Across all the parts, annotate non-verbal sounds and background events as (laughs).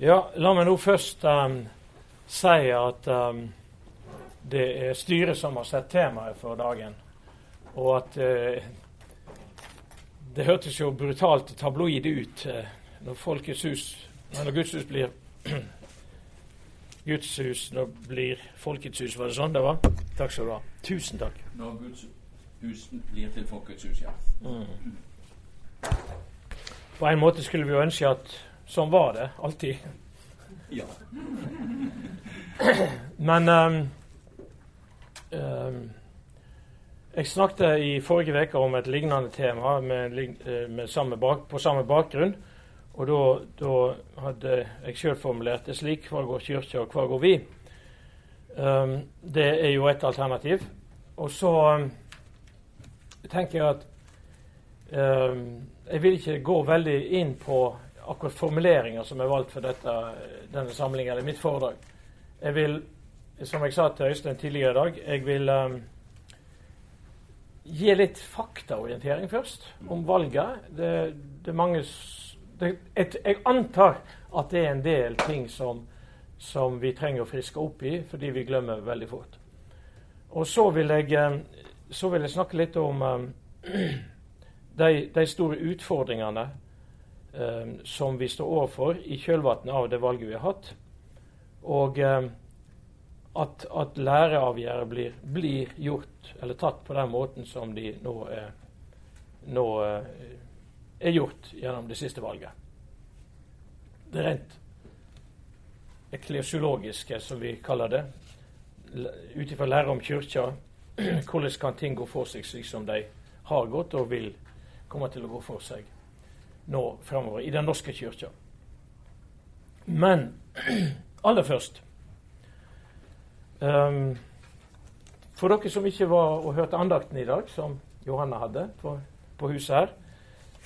Ja, la meg nå først um, si at um, det er styret som har sett temaet for dagen. Og at uh, det hørtes jo brutalt tabloid ut uh, når Folkets hus Når Guds hus blir (clears throat) Guds hus når blir Folkets hus. Var det sånn det var? Takk skal du ha. Tusen takk. Når Guds hus blir til Folkets hus, ja. Mm. På en måte skulle vi jo ønske at Sånn var det alltid. Ja. (clears throat) Men um, um, Jeg snakket i forrige uke om et lignende tema med, eh, med samme bak, på samme bakgrunn. Og da, hadde jeg sjøl formulert det slik Hva går kirka, og hva går vi? Um, det er jo et alternativ. Og så tenker jeg at jeg vil ikke gå veldig inn på akkurat formuleringer som er valgt for dette, denne samlingen, eller mitt foredrag. Jeg vil, som jeg sa til Øystein tidligere i dag, jeg vil um, gi litt faktaorientering først om valget. Det, det mange, det, et, jeg antar at det er en del ting som, som, vi trenger å friske opp i, fordi vi glemmer veldig fort. Og så vil jeg, um, så vil jeg snakke litt om um, (clears throat) de, de store utfordringene som vi står overfor i kjølvannet av det valget vi har hatt. Og eh, at, at læreavgjørelser blir, blir, gjort eller tatt på den måten som de nå er, nå, eh, er gjort gjennom det siste valget. Det rent eklesiologiske, som vi kaller det. Ut ifra lære om kirka, (clears throat) hvordan kan ting gå for seg slik som de har gått og vil komme til å gå for seg nå framover i Den norske kirka. Men (clears throat) aller først um, For dere som ikke var og hørte andakten i dag, som Johanna hadde på, på huset her,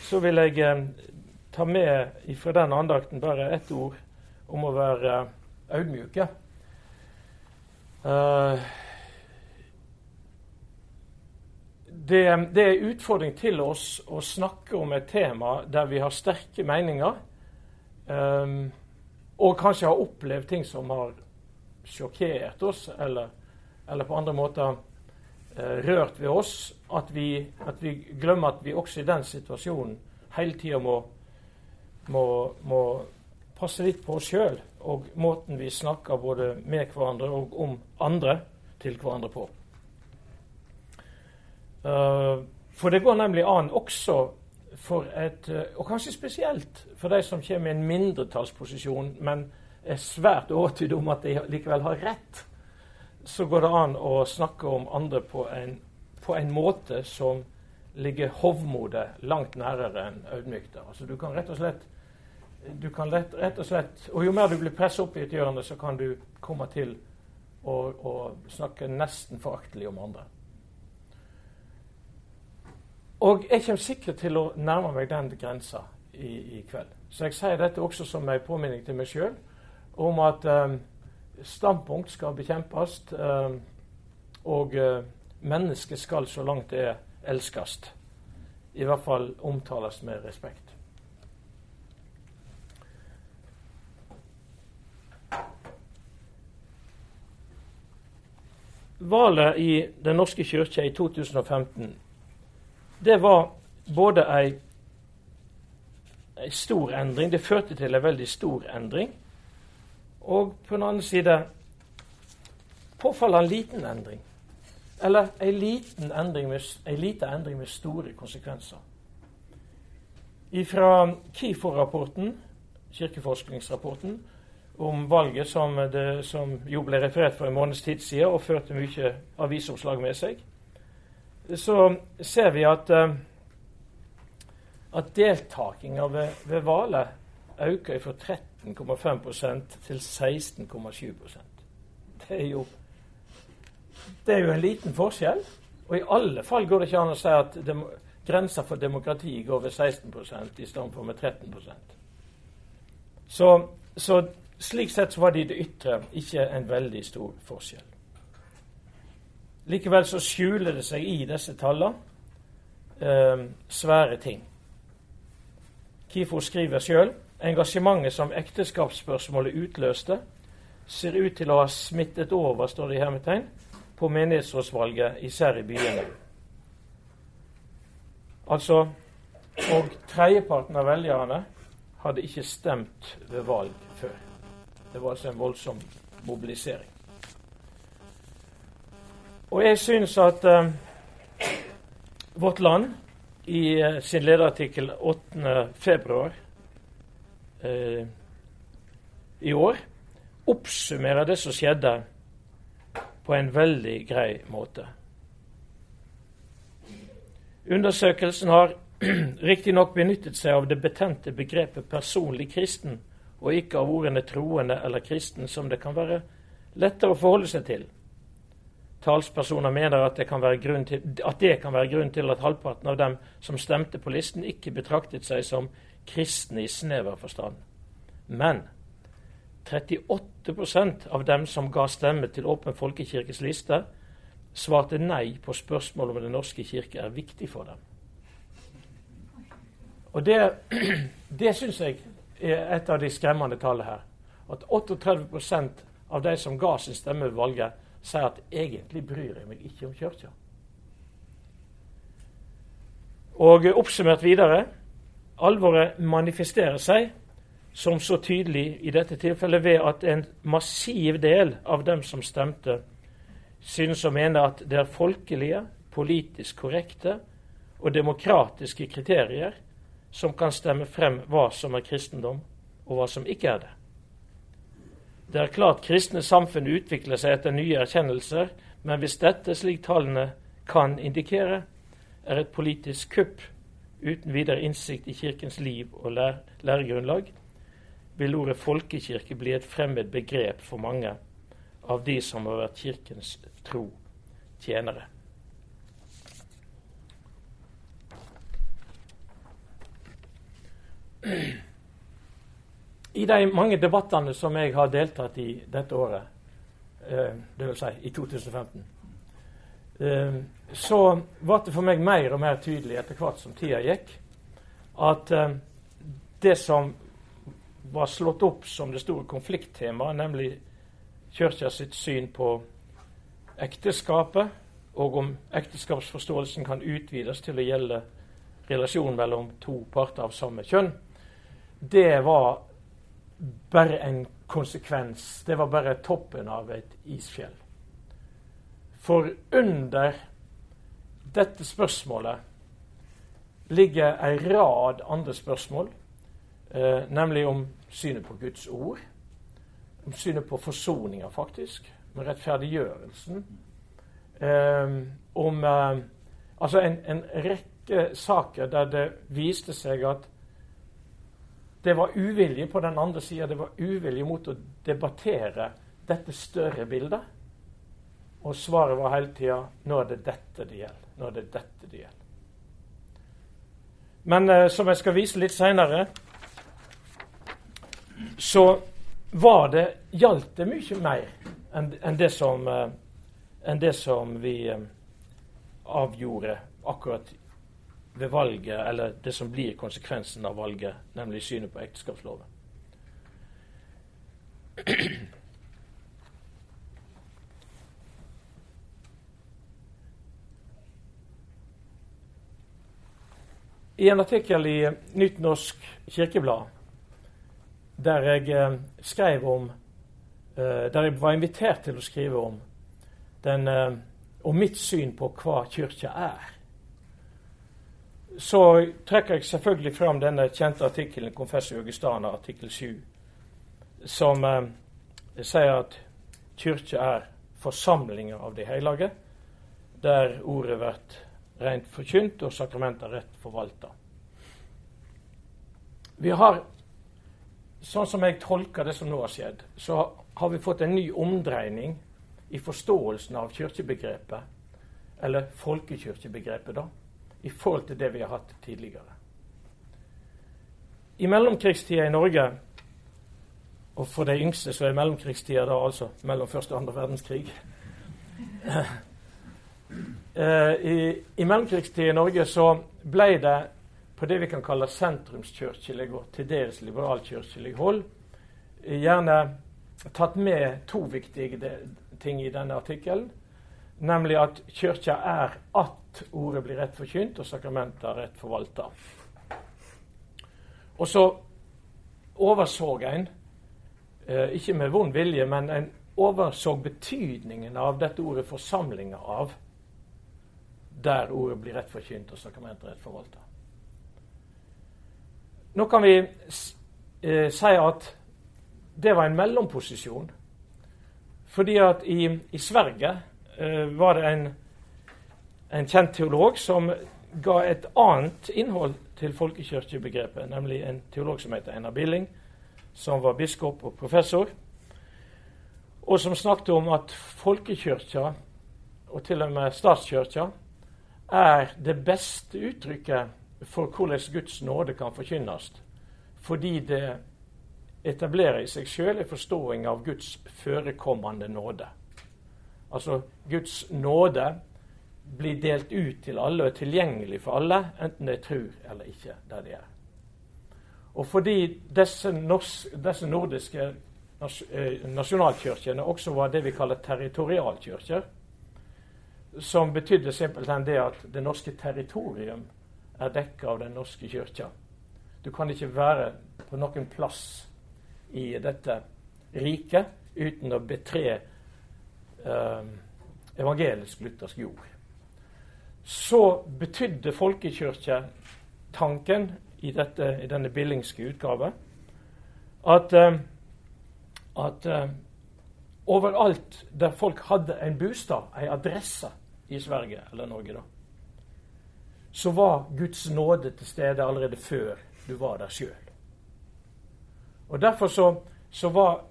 så vil jeg um, ta med fra den andakten bare ett ord om å være uh, audmjuke. Uh, det, det er en utfordring til oss å snakke om et tema der vi har sterke meninger, um, og kanskje har opplevd ting som har sjokkert oss, eller, eller på andre måter uh, rørt ved oss. At vi, at vi, glemmer at vi også i den situasjonen hele tida må, må, må, passe litt på oss sjøl og måten vi snakker både med hverandre og om andre til hverandre på. Uh, for det går nemlig an også for et uh, Og kanskje spesielt for de som kommer i en mindretallsposisjon, men er svært overtydd om at de likevel har rett, så går det an å snakke om andre på en, på en måte som ligger hovmodet langt nærere enn audmykta. Altså, du kan rett og slett du kan lett, rett og slett, og Jo mer du blir presset opp i et hjørne, så kan du komme til å, å snakke nesten foraktelig om andre. Og jeg kommer sikkert til å nærme meg den grensa i, i, kveld. Så jeg sier dette også som en påminning til meg sjøl om at um, standpunkt skal bekjempes, um, og uh, mennesket skal så langt det er elskes. I hvert fall omtales med respekt. Valget i Den norske kirke i 2015 det var både ei, ei stor endring Det førte til en veldig stor endring. Og på den andre side påfallende liten endring. Eller ei liten endring med, ei liten endring med store konsekvenser. Fra KIFO-rapporten, kirkeforskningsrapporten, om valget som, det, som, jo ble referert for en måneds tid siden og førte mye avisoppslag med seg, så ser vi at, uh, at deltakinga ved, ved valget øker fra 13,5 til 16,7 Det er jo det er jo en liten forskjell. Og i alle fall går det ikke an å si at grensa for demokrati går ved 16 i stedet for med 13 så, så slik sett så var det i det ytre ikke en veldig stor forskjell. Likevel så skjuler det seg i disse tallene eh, svære ting. Kifo skriver sjøl engasjementet som ekteskapsspørsmålet utløste, ser ut til å ha smittet over står det i hermetegn, på menighetsrådsvalget, især i byene. Altså, Og tredjeparten av velgerne hadde ikke stemt ved valg før. Det var altså en voldsom mobilisering. Og jeg syns at uh, Vårt Land i uh, sin lederartikkel 8.2. Uh, i år oppsummerer det som skjedde, på en veldig grei måte. Undersøkelsen har (clears throat) riktignok benyttet seg av det betente begrepet 'personlig kristen', og ikke av ordene 'troende' eller 'kristen', som det kan være lettere å forholde seg til. Talspersoner mener at det, til, at det kan være grunn til at halvparten av dem som stemte på listen, ikke betraktet seg som kristne i snever forstand. Men 38% av dem som ga stemme til Åpen folkekirkes liste, svarte nei på spørsmålet om Den norske kirke er viktig for dem. Og Det, (clears throat) det syns jeg er et av de skremmende tallene her. At 38% av de som ga sin stemme ved valget, sier at egentlig bryr jeg meg ikke om kirka. Og oppsummert videre alvoret manifesterer seg som så tydelig i dette tilfellet ved at en massiv del av dem som stemte, synes å mene at det er folkelige, politisk korrekte og demokratiske kriterier som kan stemme frem hva som er kristendom, og hva som ikke er det. Det er klart kristne samfunn utvikler seg etter nye erkjennelser, men hvis dette, slik tallene kan indikere, er et politisk kupp uten videre innsikt i Kirkens liv og læregrunnlag, vil ordet folkekirke bli et fremmed begrep for mange av de som har vært Kirkens tro tjenere. I de mange debattene som jeg har deltatt i dette året, eh, dvs. Si i 2015, eh, så ble det for meg mer og mer tydelig etter hvert som tida gikk, at eh, det som var slått opp som det store konflikttemaet, nemlig Kirka sitt syn på ekteskapet, og om ekteskapsforståelsen kan utvides til å gjelde relasjonen mellom to parter av samme kjønn, det var bare en konsekvens. Det var bare toppen av et isfjell. For under dette spørsmålet ligger ei rad andre spørsmål eh, nemlig om synet på Guds ord, om synet på forsoninga, faktisk, med rettferdiggjørelsen. Eh, om eh, altså en, en, rekke saker der det viste seg at det var uvilje på den andre sida. Det var uvilje mot å debattere dette større bildet. Og svaret var hele tida nå er det dette det gjelder. Nå er det dette det gjelder. Men eh, som jeg skal vise litt seinere, så var det, gjaldt det mye mer enn enn det, som, uh, enn det som vi eh, avgjorde akkurat ved valget, eller det som blir konsekvensen av valget, nemlig synet på ekteskapsloven. I en artikkel i Nytt Norsk Kirkeblad der jeg eh, skrev om eh, Der jeg var invitert til å skrive om, den, eh, om mitt syn på hva kirka er. Så trekker jeg selvfølgelig fram denne kjente artikkelen, Confessio Augustana, artikkel 7, som eh, sier at kirke er forsamlinger av de hellige, der ordet blir rent forkynt og sakramenter rett forvalta. Vi har sånn som jeg tolker det som nå har skjedd, så har vi fått en ny omdreining i forståelsen av kirkebegrepet, eller folkekirkebegrepet, da, i forhold til det vi har hatt tidligere. I mellomkrigstida i Norge, og for de yngste så er mellomkrigstida da altså mellom første og andre verdenskrig (laughs) eh, I, i mellomkrigstida i Norge så ble det på det vi kan kalle sentrumskirkelig og til dels liberalkirkelig hold, gjerne tatt med to viktige ting i denne artikkelen. Nemlig at kirka er at ordet blir rett forkynt og sakramenter rett forvalta. Og så overså en, eh, ikke med vond vilje, men en overså betydningen av dette ordet 'forsamlinga av', der ordet blir rett forkynt og sakramentet rett forvalta. Nå kan vi eh, si at det var en mellomposisjon. Fordi at i, i Sverige eh, var det en, en kjent teolog som ga et annet innhold til folkekirkebegrepet, nemlig en teolog som heter Einar Billing, som var biskop og professor, og som snakket om at folkekirka, og til og med statskirka, er det beste uttrykket for hvordan Guds nåde kan forkynnes, fordi det etablerer i seg sjøl en forståing av Guds førekommende nåde. Altså Guds nåde blir delt ut til alle og er tilgjengelig for alle, enten de tror eller ikke. der de er. Og fordi disse, disse nordiske eh, nasjonalkirkene også var det vi kaller territorialkirker, som betydde simpelthen det at det norske territorium er dekka av Den norske kirka. Du kan ikke være på noen plass i dette riket uten å betre eh, evangelisk-luthersk jord så betydde folkekirketanken i, dette, i denne billingske utgave at, uh, at uh, overalt der folk hadde en bostad, en adresse i Sverige eller Norge, da, så var Guds nåde til stede allerede før du var der sjøl. Og derfor så, så var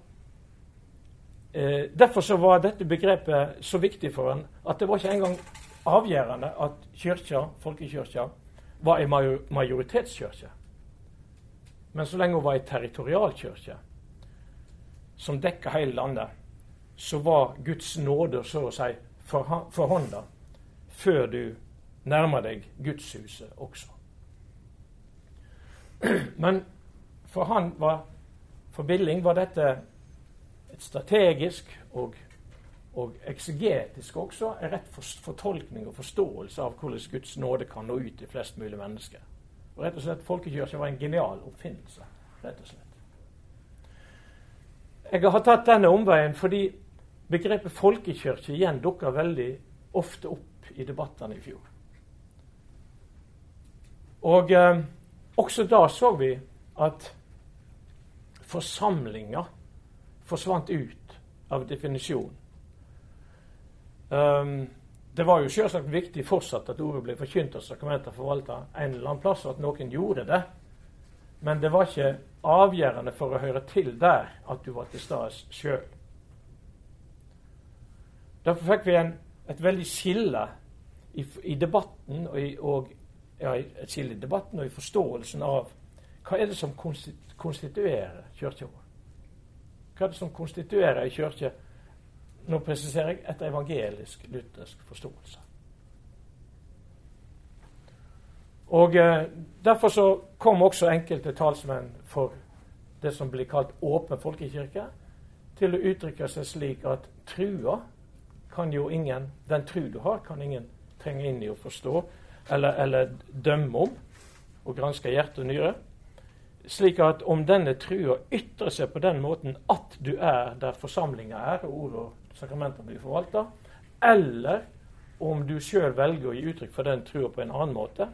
eh, Derfor så var dette begrepet så viktig for ham at det var ikke engang avgjørende at kyrkja, folkekirka var ei majoritetskirke. Men så lenge hun var ei territorialkirke som dekka hele landet, så var Guds nåde så å si forhånda før du nærmer deg gudshuset også. (clears throat) Men for han var, for Billing var dette et strategisk og og eksegetisk også er rett for fortolkning og forståelse av hvordan Guds nåde kan nå ut til flest mulig mennesker. Og rett og slett Folkekirken var en genial oppfinnelse. rett og slett. Jeg har tatt denne omveien fordi begrepet folkekirke igjen dukker veldig ofte opp i debattene i fjor. Og eh, også da så vi at forsamlinga forsvant ut av definisjonen Um, det var jo selvsagt viktig fortsatt at ordet ble forkynt og sakramenter forvalta en eller annen plass, og at noen gjorde det. Men det var ikke avgjørende for å høre til der at du var til stede sjøl. Derfor fikk vi en, et veldig skille i, i debatten og, i, og ja, et skille i debatten og i forståelsen av hva er det som konstituerer kirka vår. Hva er det som konstituerer ei kirke nå presiserer jeg etter evangelisk luthersk forståelse. Og eh, Derfor så kom også enkelte talsmenn for det som blir kalt åpen folkekirke, til å uttrykke seg slik at trua kan jo ingen, den tru du har, kan ingen trenge inn i å forstå eller, eller dømme om og granske hjerte og nyre. Slik at om denne trua ytrer seg på den måten at du er der forsamlinga er, og ord sakramentene blir forvalta, eller om du sjøl velger å gi uttrykk for den trua på en annen måte,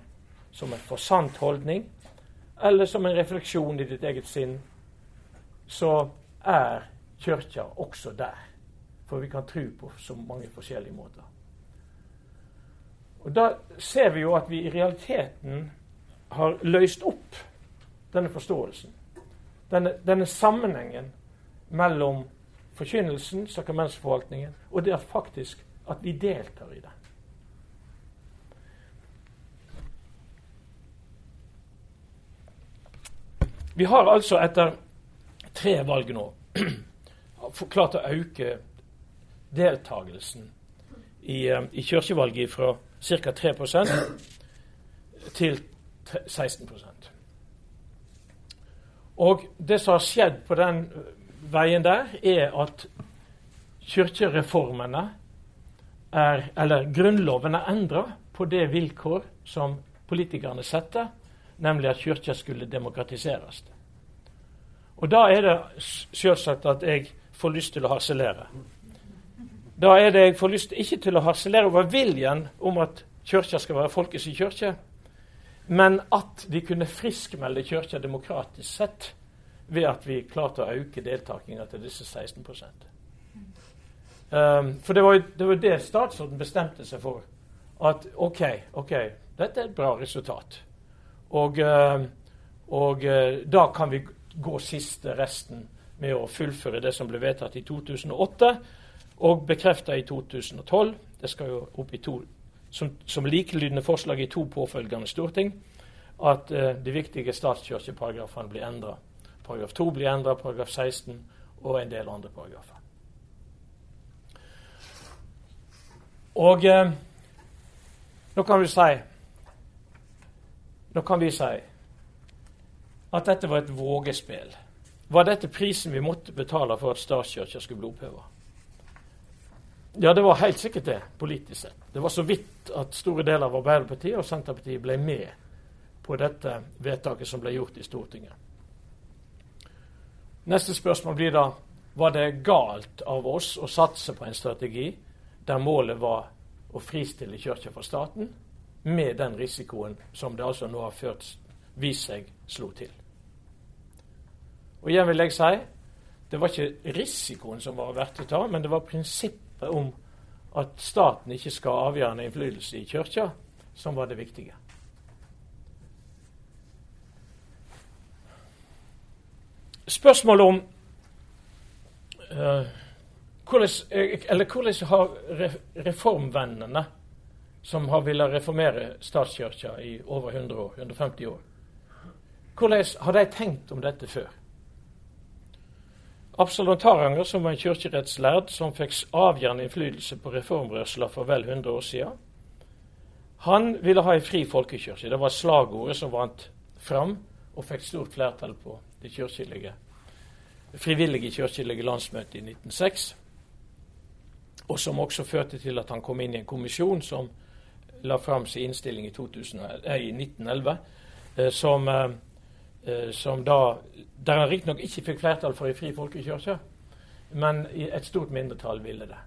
som en forsant holdning, eller som en refleksjon i ditt eget sinn, så er Kirka også der. For vi kan tro på så mange forskjellige måter. Og Da ser vi jo at vi i realiteten har løst opp denne forståelsen. Denne, denne sammenhengen mellom forkynnelsen, sakramentsforvaltningen, og det er faktisk at vi deltar i det. Vi har altså etter tre valg nå (clears throat) klart å øke deltakelsen i, eh, i kirkevalget fra ca. 3% til 16% Og det som har skjedd på den veien der, er at kirkereformene er, eller Grunnloven er endra på det vilkår som politikerne setter, nemlig at kirka skulle demokratiseres. Og da er det selvsagt at jeg får lyst til å harselere. Da er det jeg får lyst ikke til å harselere over viljen om at kirka skal være folkets kirke, men at de kunne friskmelde kirka demokratisk sett ved at vi klarte å øke deltakinga til disse 16 um, For det var, det var det statsråden bestemte seg for. At OK, ok, dette er et bra resultat. Og, uh, og uh, da kan vi gå siste resten med å fullføre det som ble vedtatt i 2008 og bekrefta i 2012. Det skal jo opp i to, som, som likelydende forslag i to påfølgende storting. At uh, de viktige statskirkeparagrafene blir endra. Paragraf 2 blir endra, paragraf 16 og en del andre paragrafer. Og eh, nå kan vi si Nå kan vi si at dette var et vågespill. Var dette prisen vi måtte betale for at statskirka skulle bli oppheva? Ja, det var helt sikkert det, politisk sett. Det var så vidt at store deler av Arbeiderpartiet og Senterpartiet ble med på dette vedtaket som ble gjort i Stortinget. Neste spørsmål blir da var det galt av oss å satse på en strategi der målet var å fristille Kirka fra staten, med den risikoen som det altså nå har ført, vist seg slo til. Og igjen vil jeg si det var ikke risikoen som var verdt å ta, men det var prinsippet om at staten ikke skal ha avgjørende innflytelse i kirka, som var det viktige. Spørsmålet om uh, hvordan, eller hvordan har reformvennene som har villet reformere statskirka i over 100 år, 150 år, hvordan har de tenkt om dette før? Absalon Taranger, som var en kirkerettslærd som fikk avgjørende innflytelse på reformrørsla for vel 100 år siden, han ville ha en fri folkekirke. Det var slagordet som vant fram og fikk stort flertall på det kirkelige, frivillige kirkelige landsmøtet i 1906. Og som også førte til at han kom inn i en kommisjon som la fram sin innstilling i, 2000, eh, i 1911, eh, som eh, Eh, som da, Der han riktignok ikke fikk flertall for ei fri folkekirke, men et stort mindretall ville det.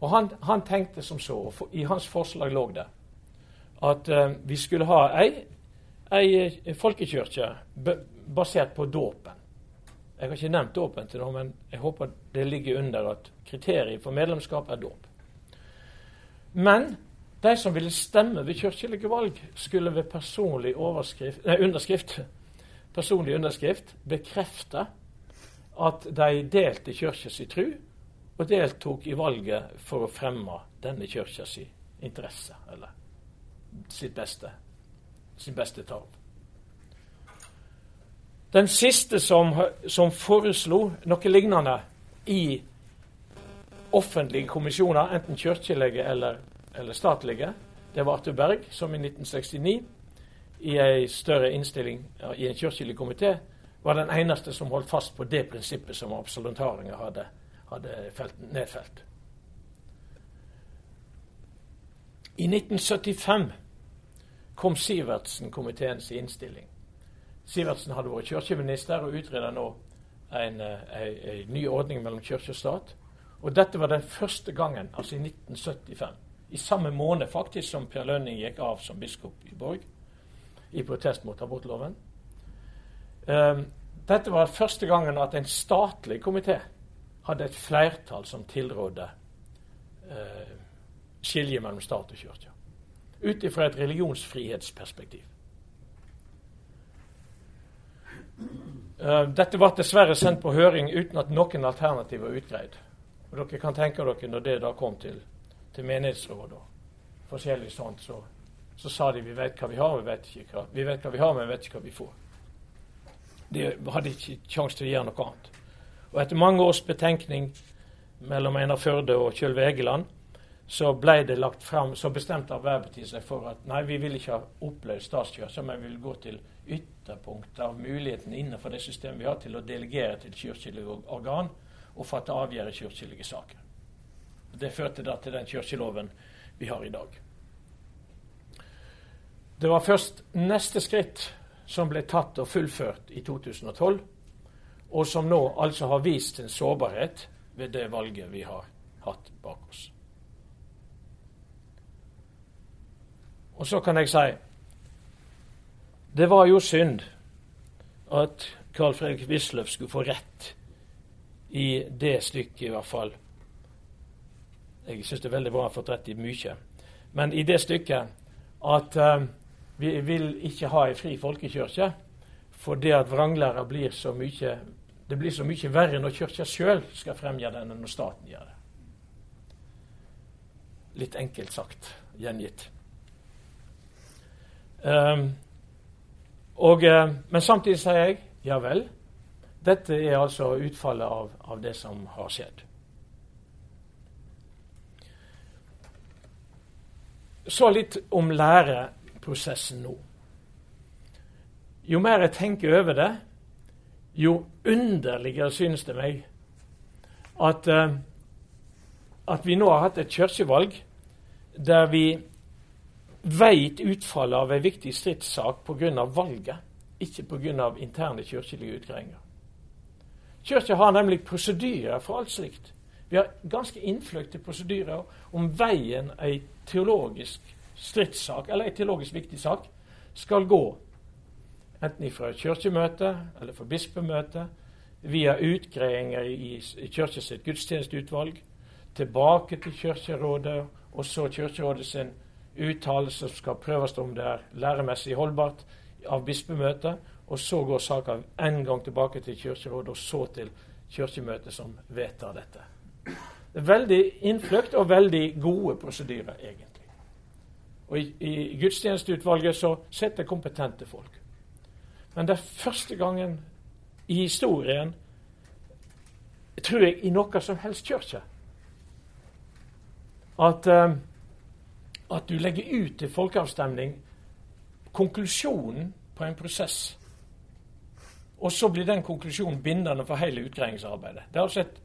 Og han, han tenkte som så, og for, i hans forslag lå det, at uh, vi skulle ha ei, ei eh, folkekirke basert på dåpen. Jeg har ikke nevnt dåpen til nå, men jeg håper det ligger under at kriteriet for medlemskap er dåp. Men de som ville stemme ved kirkelige valg, skulle ved personlig nei, underskrift (laughs) personlig underskrift bekrefte at de delte kirka tru og deltok i valget for å fremme denne kirka interesse, eller sitt beste, sin beste tarv. Den siste som, som foreslo noe lignende i offentlige kommisjoner, enten kirkelige eller, eller statlige, det var Arthur Berg, som i 1969 i en større innstilling i en kirkelig komité, var den eneste som holdt fast på det prinsippet som absoluntaringer hadde, hadde felt, nedfelt. I 1975 kom Sivertsen-komiteens innstilling. Sivertsen hadde vært kirkeminister og utreda nå en, en, en, ny ordning mellom kirke og stat. Og dette var den første gangen, altså i 1975, i samme måned faktisk som Per Lønning gikk av som biskop i Borg i protest mot abortloven. Um, dette var første gangen at en statlig komité hadde et flertall som tilrådde uh, skilje mellom stat og kirke. Ut ifra et religionsfrihetsperspektiv. Dette ble dessverre sendt på høring uten at noen alternativ var utgreid. Og dere kan tenke dere når det da kom til, til menighetsrådet og forskjellig sånt, så så sa de vi vet hva vi har, vi vet, hva, vi hva vi har, men vi vet ikke hva vi får. De hadde ikke sjanse til å gjøre noe annet. Og etter mange års betenkning mellom Einar Førde og Kjølve Egeland, så ble det lagt frem, så bestemte Arbeiderpartiet seg for at nei, vi vil ikke ha oppløst statskirka, men vi vil gå til ytterpunktet av muligheten innenfor det systemet vi har til å delegere til kirkelige organ og fatte avgjøre kirkelige saker. Det førte da til den kirkeloven vi har i dag. Det var først neste skritt som ble tatt og fullført i 2012, og som nå altså har vist sin sårbarhet ved det valget vi har hatt bak oss. Og så kan jeg si det var jo synd at Carl Fredrik Wisløff skulle få rett i det stykket, i hvert fall. Jeg syns det er veldig bra han har fått rett i mye. Men i det stykket at uh, vi vil ikke ha ei fri folkekirke fordi at vranglæra blir så mye det blir så mye verre når Kirka sjøl skal fremgjøre den, enn når staten gjør det. Litt enkelt sagt, gjengitt. Um, og, uh, men samtidig sier jeg ja vel, dette er altså utfallet av, av det som har skjedd. Så litt om læreprosessen nå. Jo mer jeg tenker over det, jo underligere synes det meg at, uh, at vi nå har hatt et kirkevalg der vi veit utfallet av en viktig stridssak pga. valget, ikke pga. interne kirkelige utgreiinger. Kirka har nemlig prosedyrer for alt slikt. Vi har ganske innfløkte prosedyrer om veien ei teologisk stridssak, eller ei teologisk viktig sak, skal gå enten fra kirkemøte eller fra bispemøte, via utgreiinger i, i sitt gudstjenesteutvalg, tilbake til Kirkerådet, og så Kirkerådet sin uttalelse som skal prøves om det er læremessig holdbart, av bispemøtet. Og så går saka en gang tilbake til Kirkerådet, og så til Kirkemøtet, som vedtar dette. Det veldig innfløkt og veldig gode prosedyrer, egentlig. Og i, i gudstjenesteutvalget så sitter kompetente folk. Men det er første gangen i historien, tror jeg, i noe som helst kirke, at, uh, at du legger ut til folkeavstemning konklusjonen på en prosess. Og så blir den konklusjonen bindende for hele utgreiingsarbeidet. Det, altså et,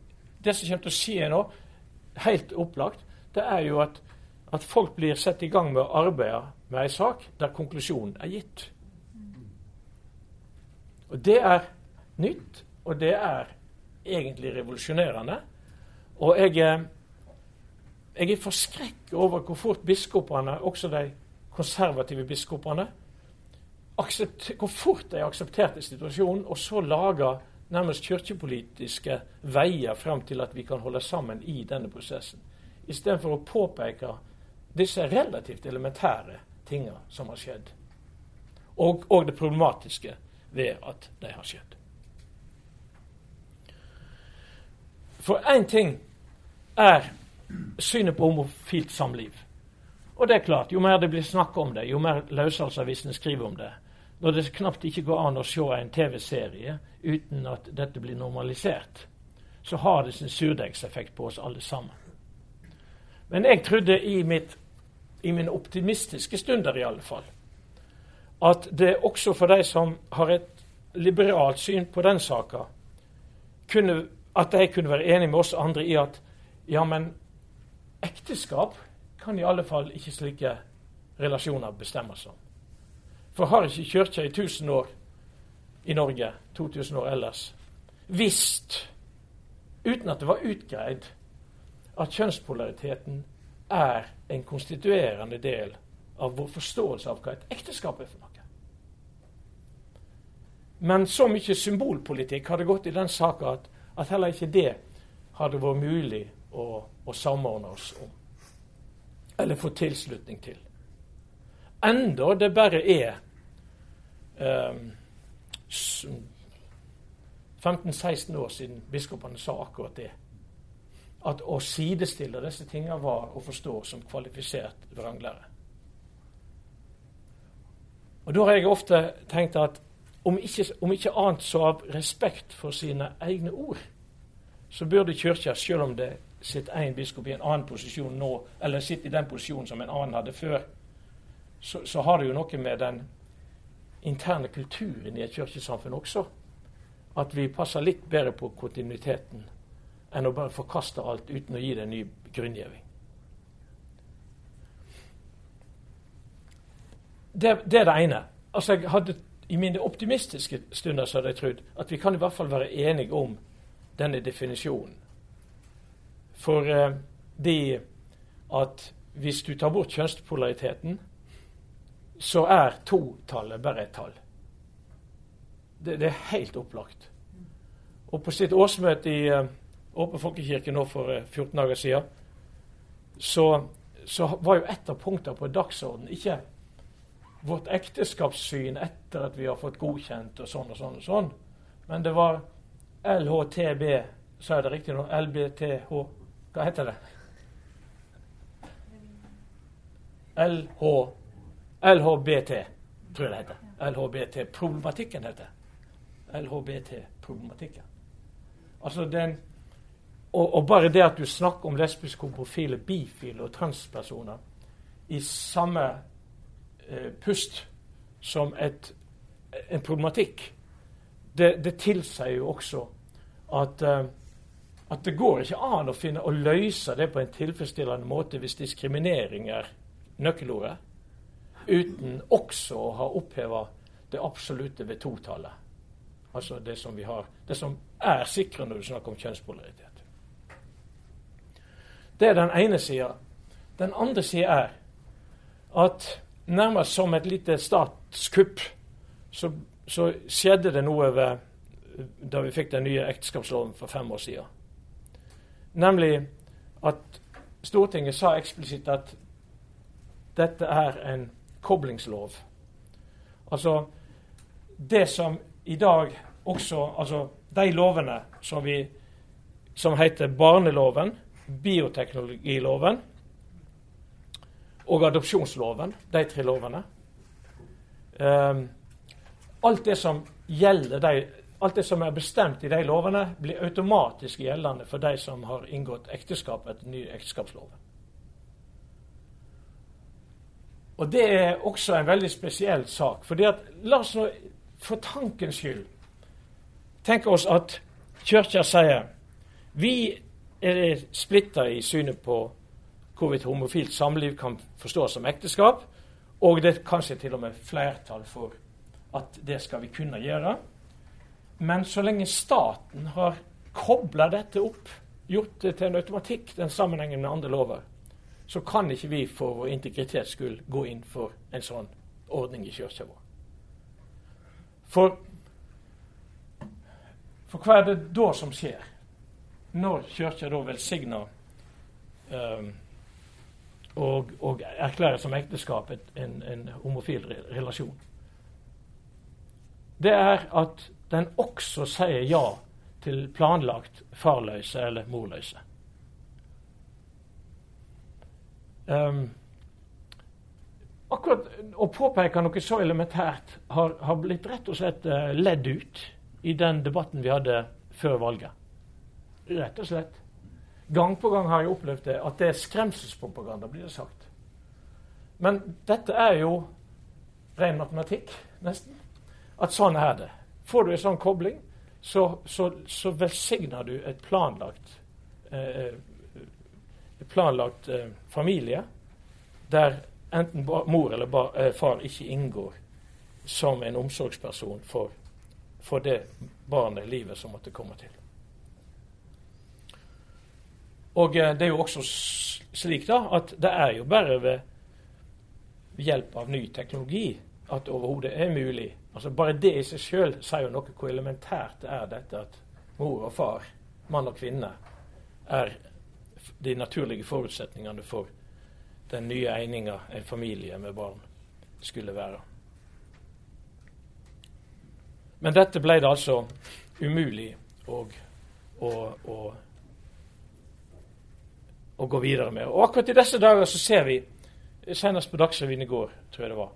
det som kommer til å skje nå, helt opplagt, det er jo at, at folk blir satt i gang med å arbeide med en sak der konklusjonen er gitt. Og Det er nytt, og det er egentlig revolusjonerende. Og jeg, eh, jeg er forskrekket over hvor fort biskopene, også de konservative biskopene, hvor fort de aksepterte situasjonen, og så laga nærmest kirkepolitiske veier frem til at vi kan holde sammen i denne prosessen. Istedenfor å påpeke disse relativt elementære tingene som har skjedd. Og, og det problematiske ved at de har skjedd. For én ting er synet på homofilt samliv. Og det er klart, Jo mer det blir snakk om det, jo mer løssalgsavisene skriver om det, når det knapt ikke går an å se en TV-serie uten at dette blir normalisert, så har det sin surdeigseffekt på oss alle sammen. Men jeg trodde i, mitt, i mine optimistiske stunder i alle fall at det også for de som har et liberalt syn på den saka, at de kunne være enig med oss andre i at ja, men ekteskap kan i alle fall ikke slike relasjoner bestemmes om. For har ikke Kirka i 1000 år i Norge, 2000 år ellers, visst, uten at det var utgreid, at kjønnspolariteten er en konstituerende del av vår forståelse av hva et ekteskap er for noe? Men så mye symbolpolitikk hadde gått i den saka at, at, heller ikke det hadde vært mulig å, å, samordne oss om. Eller få tilslutning til. Enda det bare er eh, 15-16 år siden biskopene sa akkurat det. At å sidestille disse tingene var å forstå som kvalifisert vranglære. Og Da har jeg ofte tenkt at om ikke, om ikke, annet så av respekt for sine egne ord, så burde Kirka, selv om det sitter en biskop i en annen posisjon nå, eller sitter i den posisjonen som en annen hadde før, så, så har det jo noe med den interne kulturen i et kirkesamfunn også. At vi passer litt bedre på kontinuiteten enn å bare forkaste alt uten å gi det en ny grunngjeving. Det, det, er det ene. Altså jeg hadde I mine optimistiske stunder så hadde jeg trodd at vi kan i hvert fall være enige om denne definisjonen. For eh, det at hvis du tar bort kjønnspolariteten, så er to-tallet bare et tall. Det, det, er helt opplagt. Og på sitt årsmøte i uh, Åpen folkekirke nå for uh, eh, 14 dager siden, så, så, var jo et av punktene på dagsordenen ikke vårt ekteskapssyn etter at vi har fått godkjent og sånn og sånn og sånn, men det var LHTB, sa jeg det riktig nå? LBTH Hva heter det? LH LHBT, tror jeg det heter. LHBT-problematikken heter LHBT-problematikken. Altså den og, og, bare det at du snakker om lesbiske, homofile, bifile og transpersoner i samme eh, pust som et, en problematikk, det, det tilsier jo også at, eh, at det går ikke an å finne å løse det på en tilfredsstillende måte hvis diskriminering er nøkkelordet uten også å ha oppheva det absolutte ved totallet. Altså det som, vi har, det som er sikre når du snakker om kjønnspolaritet. Det er den ene sida. Den andre sida er at nærmest som et lite statskupp så, så skjedde det noe ved, da vi fikk den nye ekteskapsloven for fem år siden. Nemlig at Stortinget sa eksplisitt at dette er en koblingslov. Altså det som i dag også Altså de lovene som, vi, som heter barneloven, bioteknologiloven og adopsjonsloven, de tre lovene. Um, alt det som gjelder de, alt det som er bestemt i de lovene, blir automatisk gjeldende for de som har inngått ekteskap etter ny ekteskapslov. Og det er også en veldig spesiell sak. fordi at, La oss nå for tankens skyld tenke oss at Kirka sier vi er splitta i synet på hvorvidt homofilt samliv kan forstås som ekteskap, og det er kanskje til og med flertall for at det skal vi kunne gjøre. Men så lenge staten har kobla dette opp, gjort det til en automatikk, den sammenhengen med andre lover, så kan ikke vi for vår integritets skyld gå inn for en sånn ordning i kirka vår. For, for hva er det da som skjer, når kirka da velsigner um, og, og erklærer som ekteskap en, en homofil relasjon? Det er at den også sier ja til planlagt farløse eller morløse. Um, akkurat å påpeke noe så elementært har, har blitt rett og slett uh, ledd ut i den debatten vi hadde før valget. Rett og slett. Gang på gang har jeg opplevd det, at det er skremselspropaganda, blir det sagt. Men dette er jo ren matematikk, nesten. At sånn er det. Får du en sånn kobling, så, så, så velsigner du et planlagt eh, planlagt eh, familie der enten mor eller bar, eh, far ikke inngår som en omsorgsperson for, for det barnet, livet, som måtte komme til. Og eh, det er jo også slik da, at det er jo bare ved hjelp av ny teknologi at overhodet er mulig. Altså Bare det i seg sjøl sier jo noe hvor elementært det er dette at mor og far, mann og kvinne, er de naturlige forutsetningene for den nye eininga en familie med barn skulle være. Men dette ble det altså umulig å, å, å, å, gå videre med. Og akkurat i disse dager så ser vi, senest på Dagsrevyen i går, tror jeg det var,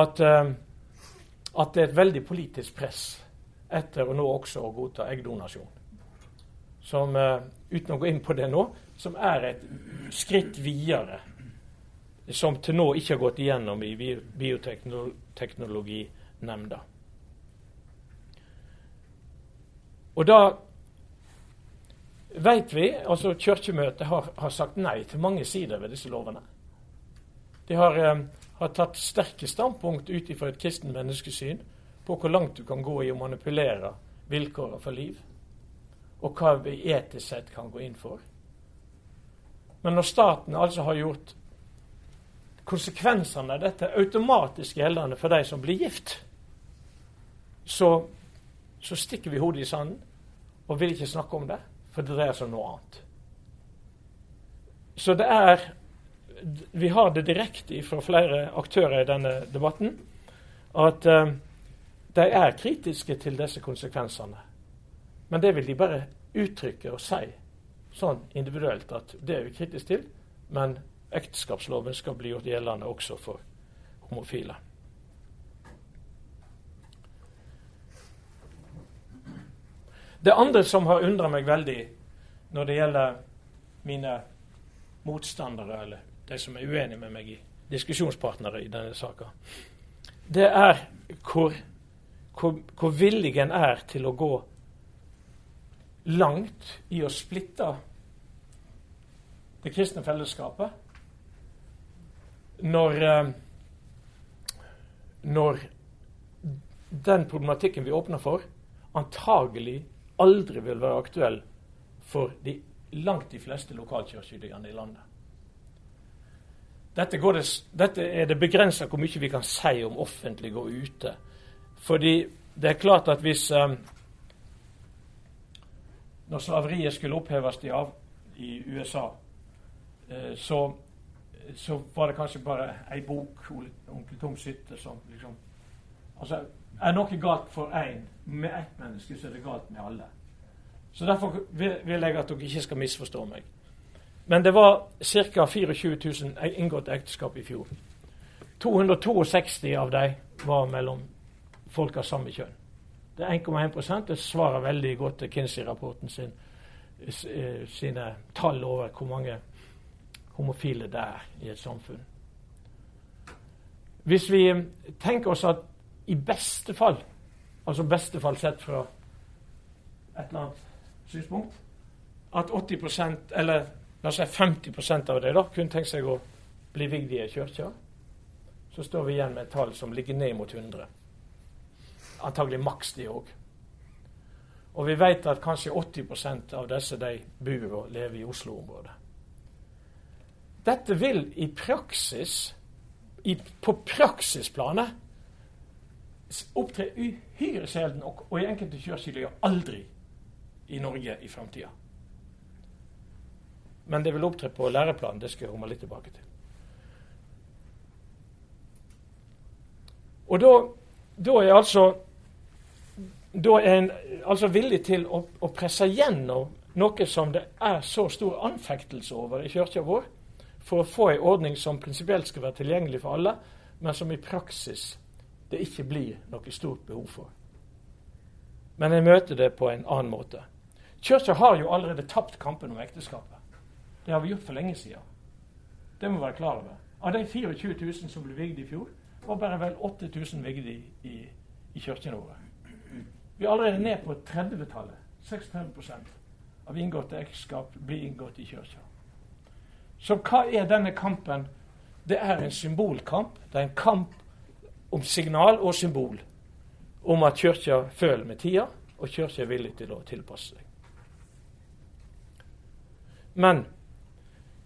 at, um, at det er et veldig politisk press etter å nå også å godta eggdonasjon. som, uh, uten å gå inn på det nå, som er et skritt videre. Som til nå ikke har gått igjennom i Bioteknologinemnda. Og da vet vi altså Kirkemøtet har, har, sagt nei til mange sider ved disse lovene. De har, eh, har tatt sterke standpunkt ut ifra et kristen menneskesyn på hvor langt du kan gå i å manipulere vilkårene for liv, og hva vi etisk sett kan gå inn for. Men når staten altså har gjort konsekvensene av dette automatisk gjeldende for de som blir gift, så, så stikker vi hodet i sanden og vil ikke snakke om det, for det dreier seg om noe annet. Så det er Vi har det direkte fra flere aktører i denne debatten at uh, de er kritiske til disse konsekvensene. Men det vil de bare uttrykke og si sånn individuelt at det er vi kritiske til, men ekteskapsloven skal bli gjort gjeldende også for homofile. Det andre som har undra meg veldig når det gjelder mine motstandere, eller de som er uenige med meg i diskusjonspartnere i denne saka, det er hvor, hvor, hvor villig en er til å gå langt i å splitte det kristne fellesskapet når, eh, når den problematikken vi åpner for, antagelig aldri vil være aktuell for de, langt de fleste lokalkirkebyggerne i landet. Dette, det, dette er det begrensa hvor mye vi kan si om offentlig og ute. Fordi det er klart at hvis um, Når slaveriet skulle oppheves i, av, i USA, uh, så, så, var det kanskje bare ei bok onkel Tom sitter som liksom Altså, er noe galt for én med ett menneske, så er det galt med alle. Så Derfor vil jeg at dere ikke skal misforstå meg. Men det var ca. 24 000 inngått ekteskap i fjor. 262 av dem var mellom folk av samme kjønn. Det er 1,1 Det svarer veldig godt til Kinsey-rapporten sin, eh, sine tall over hvor mange homofile det er i et samfunn. Hvis vi tenker oss at i beste fall, altså beste fall sett fra et eller annet synspunkt, at 80% eller la oss si 50% av dem kunne tenkt seg å bli vigd i ei så står vi igjen med et tall som ligger ned mot 100. Antagelig maks de òg. Og vi vet at kanskje 80% av disse de bor og lever i Oslo-området. Dette vil i praksis, i, på praksisplanet, opptre uhyre sjelden, og, og, i enkelte kirkemiljøer aldri i Norge i framtida. Men det vil opptre på læreplanen. Det skal jeg komme litt tilbake til. Og da, da er altså da er en altså villig til å, å, presse gjennom noe som det er så stor anfektelse over i kirka vår, for å få en ordning som prinsipielt skal være tilgjengelig for alle, men som i praksis det ikke blir noe stort behov for. Men jeg møter det på en annen måte. Kirka har jo allerede tapt kampen om ekteskapet. Det har vi gjort for lenge siden. Det må vi være klar over. Av de 24 000 som ble vigd i fjor, var bare vel 8000 vigd i, i, i kirkene våre. Vi er allerede ned på 30-tallet. 36% av inngåtte ekteskap blir inngått i kirka. Så hva er denne kampen? Det er en symbolkamp. Det er en kamp om signal og symbol om at kirka føler med tida, og kirka er villig til å tilpasse seg. Men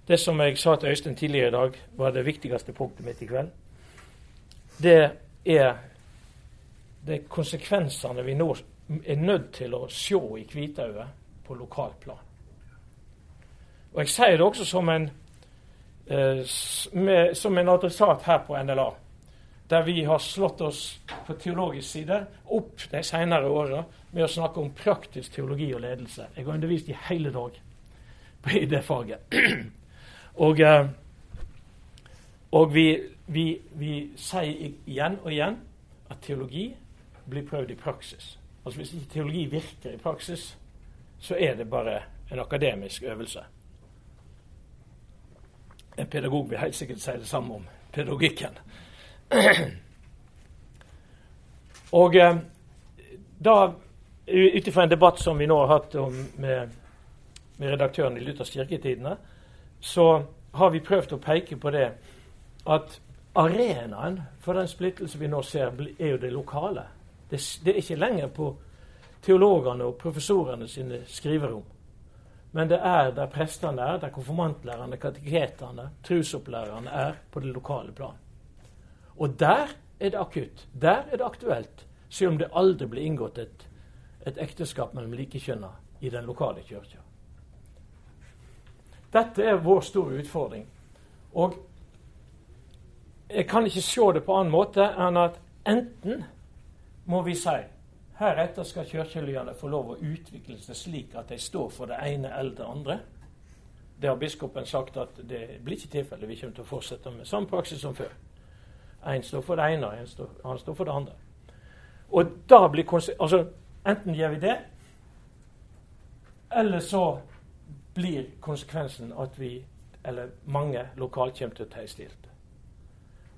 det som jeg sa til Øystein tidligere i dag, var det viktigste punktet mitt i kveld. Det er de konsekvensene vi nå er nødt til å se i Kvitauget på lokalt plan. Og Jeg sier det også som en, eh, som en adressat her på NLA der vi har slått oss på teologisk side opp de senere åra med å snakke om praktisk teologi og ledelse. Jeg har undervist i hele dag i det faget. (clears throat) og, eh, og vi, vi, vi, sier igjen og igjen at teologi blir prøvd i praksis. Altså Hvis ikke teologi virker i praksis, så er det bare en akademisk øvelse. En pedagog vil helt sikkert si det samme om pedagogikken. (clears throat) Og eh, da, ut ifra en debatt som vi nå har hatt med, med redaktøren i Luthers kirketidene, så har vi prøvd å peke på det at arenaen for den splittelse vi nå ser, er jo det lokale. Det, det er ikke lenger på teologene og professorene sine skriverom. Men det er der prestene er, der konfirmantlærerne, kateketene, trusopplærerne er på det lokale plan. Og der er det akutt. Der er det aktuelt. Selv om det aldri blir inngått et, et ekteskap mellom likekjønna i den lokale kirka. Dette er vår store utfordring. Og jeg kan ikke se det på annen måte enn at enten må vi si heretter skal kirkelyene få lov å utvikle seg slik at de står for det ene eller det andre. Det har biskopen sagt at det blir ikke tilfellet. Vi kommer til å fortsette med samme praksis som før. Én står for det ene, og en han står for det andre. Og da blir altså, Enten gjør vi det, eller så blir konsekvensen at vi, eller mange lokalt, kommer til å tie stilt.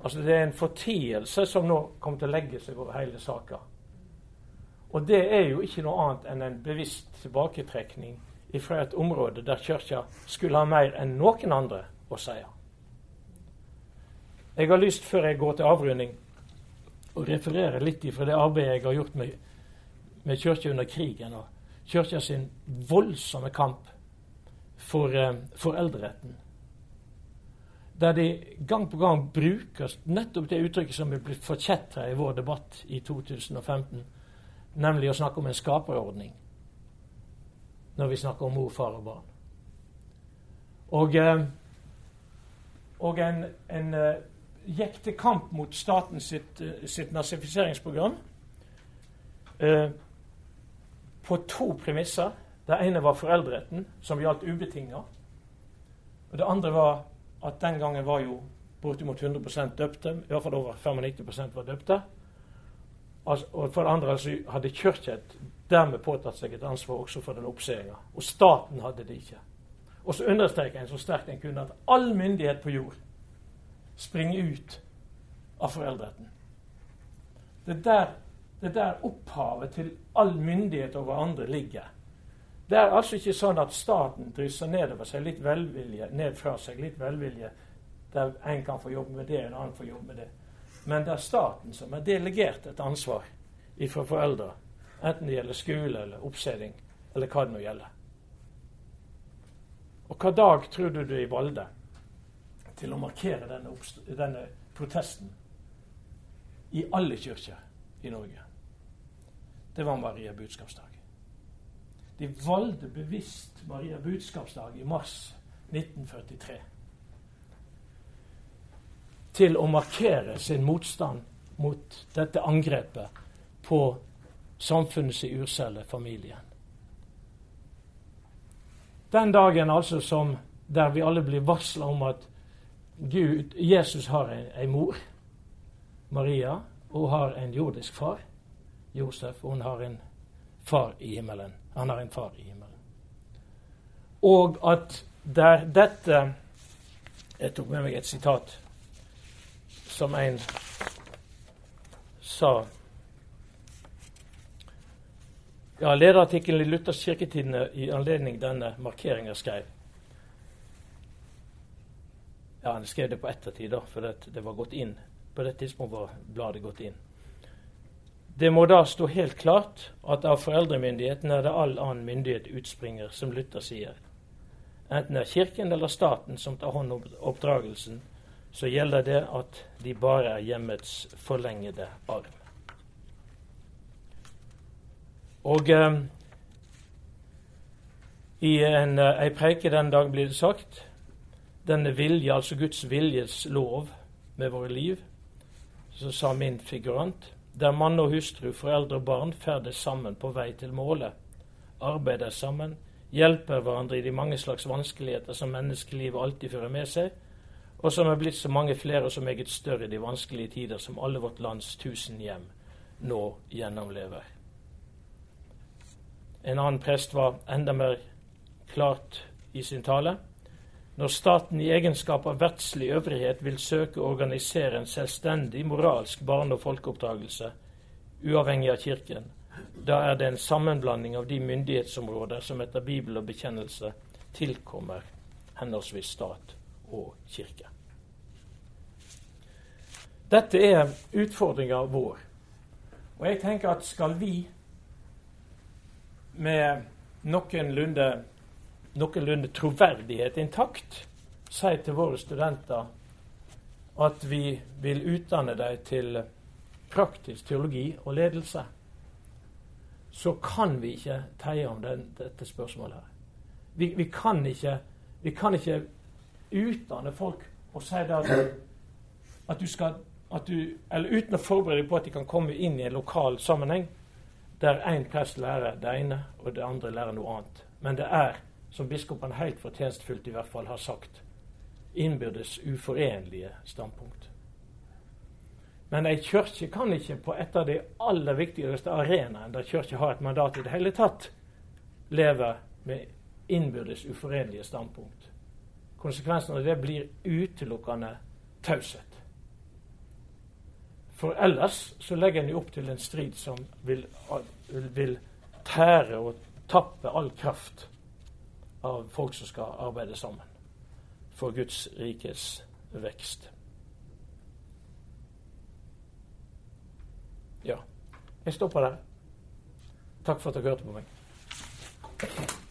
Altså Det er en fortielse som nå kommer til å legge seg over hele saka. Og det er jo ikke noe annet enn en bevisst tilbaketrekning fra et område der Kirka skulle ha mer enn noen andre å si. Jeg har lyst, før jeg går til avrunding, å referere litt fra det arbeidet jeg har gjort med, med Kirka under krigen, og Kirka sin voldsomme kamp for eh, foreldreretten. Der de gang på gang bruker nettopp det uttrykket som er blitt forkjetra i vår debatt i 2015, nemlig å snakke om en skaperordning når vi snakker om mor, far og barn. Og, eh, og en, en eh, gikk til kamp mot staten sitt, sitt nazifiseringsprogram eh, på to premisser. Det ene var foreldreretten, som gjaldt ubetinga. Og det andre var at den gangen var jo bortimot 100% døpte. I hvert fall over 95% var døpte. Altså, og for det andre altså, hadde Kirka dermed påtatt seg et ansvar også for den oppseelsen. Og staten hadde det ikke. Og så understreker en så sterkt en kunne at all myndighet på jord springer ut av foreldreretten. Det er der, der opphavet til all myndighet over andre ligger. Det er altså ikke sånn at staten drysser nedover seg litt velvilje, ned fra seg litt velvilje, der en kan få jobbe med det, en annen får jobbe med det. Men det er staten som er delegert et ansvar fra foreldre, enten det gjelder skole eller oppsetting, eller hva det nå gjelder. Og hva dag tror du du i valgte? til å markere denne, denne protesten i alle kirker i Norge. Det var Maria budskapsdag. De valgte bevisst Maria budskapsdag i mars 1943 til å markere sin motstand mot dette angrepet på samfunnets urcelle, familien. Den dagen altså som der vi alle blir varsla om at Gud, Jesus har en mor, Maria, og har en jordisk far, Josef, og hun har en far i himmelen. Han har en far i himmelen. Og at der dette Jeg tok med meg et sitat som en sa ja, Lederartikkelen i Luthers kirketidene i anledning denne markeringa skrev ja, Han skrev det på ettertid, da, for det, det var gått inn. På det tidspunktet var bladet gått inn. Det må da stå helt klart at av foreldremyndigheten er det all annen myndighet utspringer, som Luther sier. Enten det er Kirken eller staten som tar hånd om oppdragelsen, så gjelder det at de bare er hjemmets forlengede arm. Og eh, i en, eh, ei preike den dag blir det sagt denne vilje, altså Guds viljes lov med våre liv, så sa min figurant, der mann og hustru, foreldre og barn ferdes sammen på vei til målet, arbeider sammen, hjelper hverandre i de mange slags vanskeligheter som menneskelivet alltid fører med seg, og som er blitt så mange flere og så meget større i de vanskelige tider som alle vårt lands tusen hjem nå gjennomlever. En annen prest var enda mer klart i sin tale. Når staten i egenskap av verdslig øvrighet vil søke å organisere en selvstendig moralsk barne- og folkeoppdragelse, uavhengig av Kirken, da er det en sammenblanding av de myndighetsområder som etter Bibel og bekjennelse tilkommer henholdsvis stat og kirke. Dette er utfordringa vår. Og jeg tenker at skal vi med noenlunde, noenlunde troverdighet intakt si til våre studenter at vi vil utdanne dem til praktisk teologi og ledelse, så kan vi ikke teie om den, dette spørsmålet. her. Vi, vi, kan ikke, vi, kan ikke, utdanne folk og si det at, at du skal at du, eller uten å forberede deg på at de kan komme inn i en lokal sammenheng der én prest lærer det ene, og det andre lærer noe annet. Men det er, som biskopene helt fortjenstfullt i hvert fall har sagt, innbyrdes uforenlige standpunkt. Men ei kirke kan ikke på et av de aller viktigste arenaene der kirka har et mandat i det hele tatt, leve med innbyrdes uforenlige standpunkt. Konsekvensen av det blir utelukkende taushet. For ellers så legger en jo opp til en strid som vil, vil tære og tappe all kraft av folk som skal arbeide sammen for Guds rikes vekst. Ja, jeg stopper der. Takk for at dere hørte på meg.